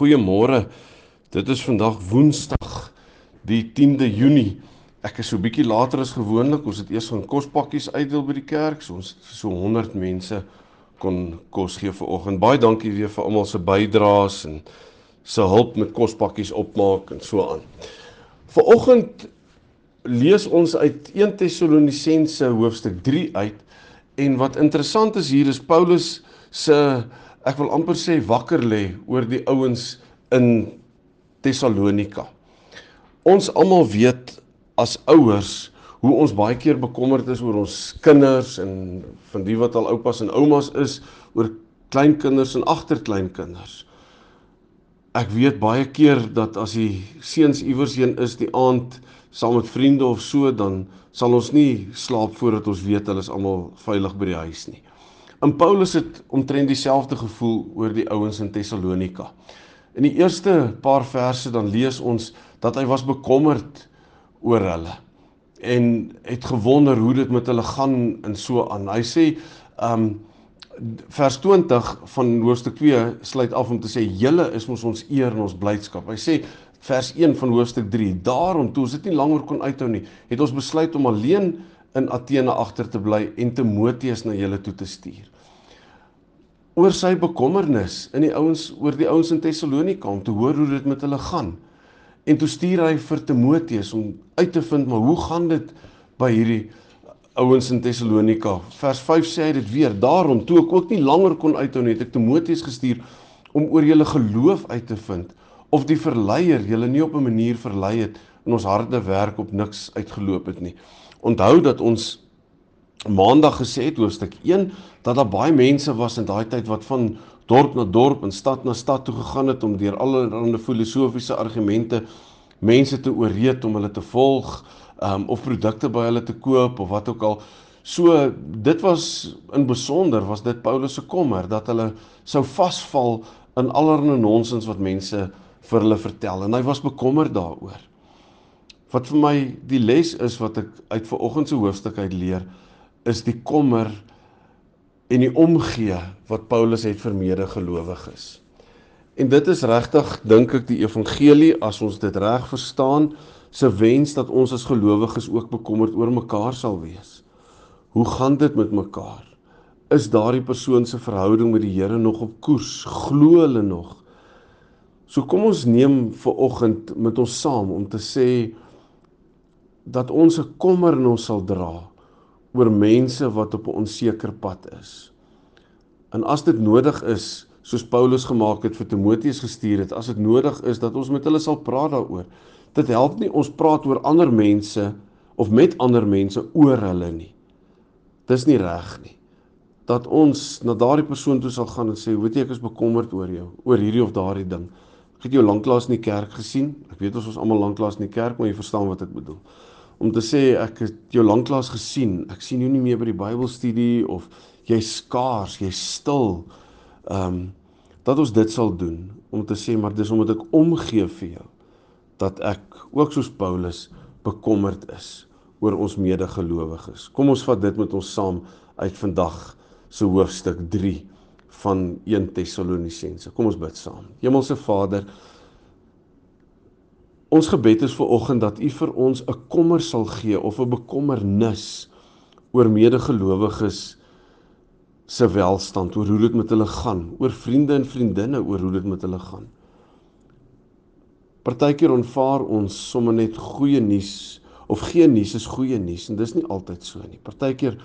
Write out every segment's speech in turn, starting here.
Goeiemôre. Dit is vandag Woensdag, die 10de Junie. Ek is so bietjie later as gewoonlik. Ons het eers van kospakkies uitdeel by die kerk. So ons so 100 mense kon kos gee vir oggend. Baie dankie weer vir almal se bydraes en se hulp met kospakkies opmaak en so aan. Viroggend lees ons uit 1 Tessalonisense hoofstuk 3 uit en wat interessant is hier is Paulus se ek wil amper sê wakker lê oor die ouens in Tessalonika. Ons almal weet as ouers hoe ons baie keer bekommerd is oor ons kinders en van die wat al oupas en oumas is oor kleinkinders en agterkleinkinders. Ek weet baie keer dat as die seuns iewers heen is die aand saam met vriende of so dan sal ons nie slaap voordat ons weet hulle is almal veilig by die huis nie. En Paulus het omtrent dieselfde gevoel oor die ouens in Tessalonika. In die eerste paar verse dan lees ons dat hy was bekommerd oor hulle en het gewonder hoe dit met hulle gaan en so aan. Hy sê um vers 20 van hoofstuk 2 sluit af om te sê julle is mos ons eer en ons blydskap. Hy sê vers 1 van hoofstuk 3 daarom toe ons dit nie langer kon uithou nie, het ons besluit om alleen in Athene agter te bly en Timoteus na julle toe te stuur. Oor sy bekommernis in die ouens oor die ouens in Tessalonika om te hoor hoe dit met hulle gaan. En toe stuur hy vir Timoteus om uit te vind maar hoe gaan dit by hierdie ouens in Tessalonika. Vers 5 sê hy dit weer. Daarom toe ek ook nie langer kon uithou nie, het ek Timoteus gestuur om oor julle geloof uit te vind of die verleier julle nie op 'n manier verlei het en ons harde werk op niks uitgeloop het nie. Onthou dat ons maandag gesê het hoofstuk 1 dat daar baie mense was in daai tyd wat van dorp na dorp en stad na stad toe gegaan het om deur allerlei filosofiese argumente mense te ooreed om hulle te volg um, of produkte by hulle te koop of wat ook al. So dit was in besonder was dit Paulus se kommer dat hulle sou vasval in allerlei nonsens wat mense vir hulle vertel en hy was bekommerd daaroor. Wat vir my die les is wat ek uit vanoggend se hoofstuk uit leer, is die kommer en die omgee wat Paulus het vir medegelowiges. En dit is regtig dink ek die evangelie as ons dit reg verstaan, se wens dat ons as gelowiges ook bekommerd oor mekaar sal wees. Hoe gaan dit met mekaar? Is daardie persoon se verhouding met die Here nog op koers? Glo hulle nog? So kom ons neem vir oggend met ons saam om te sê dat ons 'n kommer in ons sal dra oor mense wat op 'n onseker pad is. En as dit nodig is, soos Paulus gemaak het vir Timoteus gestuur het, as dit nodig is dat ons met hulle sal praat daaroor. Dit help nie ons praat oor ander mense of met ander mense oor hulle nie. Dis nie reg nie. Dat ons na daardie persoon toe sal gaan en sê, "Weet jy, ek is bekommerd oor jou, oor hierdie of daardie ding." Ek het jou lanklaas in die kerk gesien. Ek weet ons was almal lanklaas in die kerk, maar jy verstaan wat ek bedoel om te sê ek het jou lanklaas gesien. Ek sien jou nie meer by die Bybelstudie of jy's skaars, jy's stil. Ehm um, dat ons dit sal doen om te sê maar dis omdat ek omgee vir jou dat ek ook soos Paulus bekommerd is oor ons medegelowiges. Kom ons vat dit met ons saam uit vandag se hoofstuk 3 van 1 Tessalonisense. Kom ons bid saam. Hemelse Vader, Ons gebed is vir oggend dat U vir ons 'n kommer sal gee of 'n bekommernis oor medegelowiges se welstand, oor hoe dit met hulle gaan, oor vriende en vriendinne, oor hoe dit met hulle gaan. Partykeer onvaar ons sommer net goeie nuus of geen nuus is goeie nuus en dis nie altyd so nie. Partykeer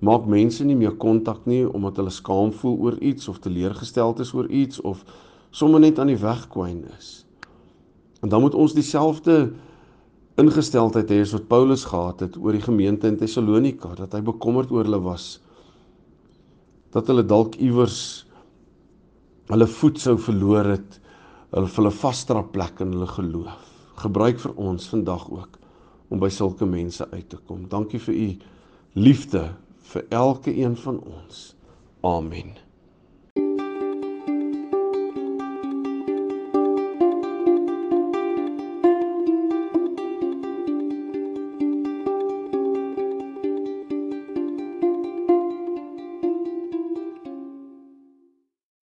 maak mense nie meer kontak nie omdat hulle skaam voel oor iets of teleurgesteld is oor iets of sommer net aan die weg kwyn is. En dan moet ons dieselfde ingesteldheid hê wat Paulus gehad het oor die gemeente in Tessalonika, dat hy bekommerd oor hulle was. Dat hulle dalk iewers hulle voet sou verloor het, hulle vir hulle vasdra plek in hulle geloof. Gebruik vir ons vandag ook om by sulke mense uit te kom. Dankie vir u liefde vir elke een van ons. Amen.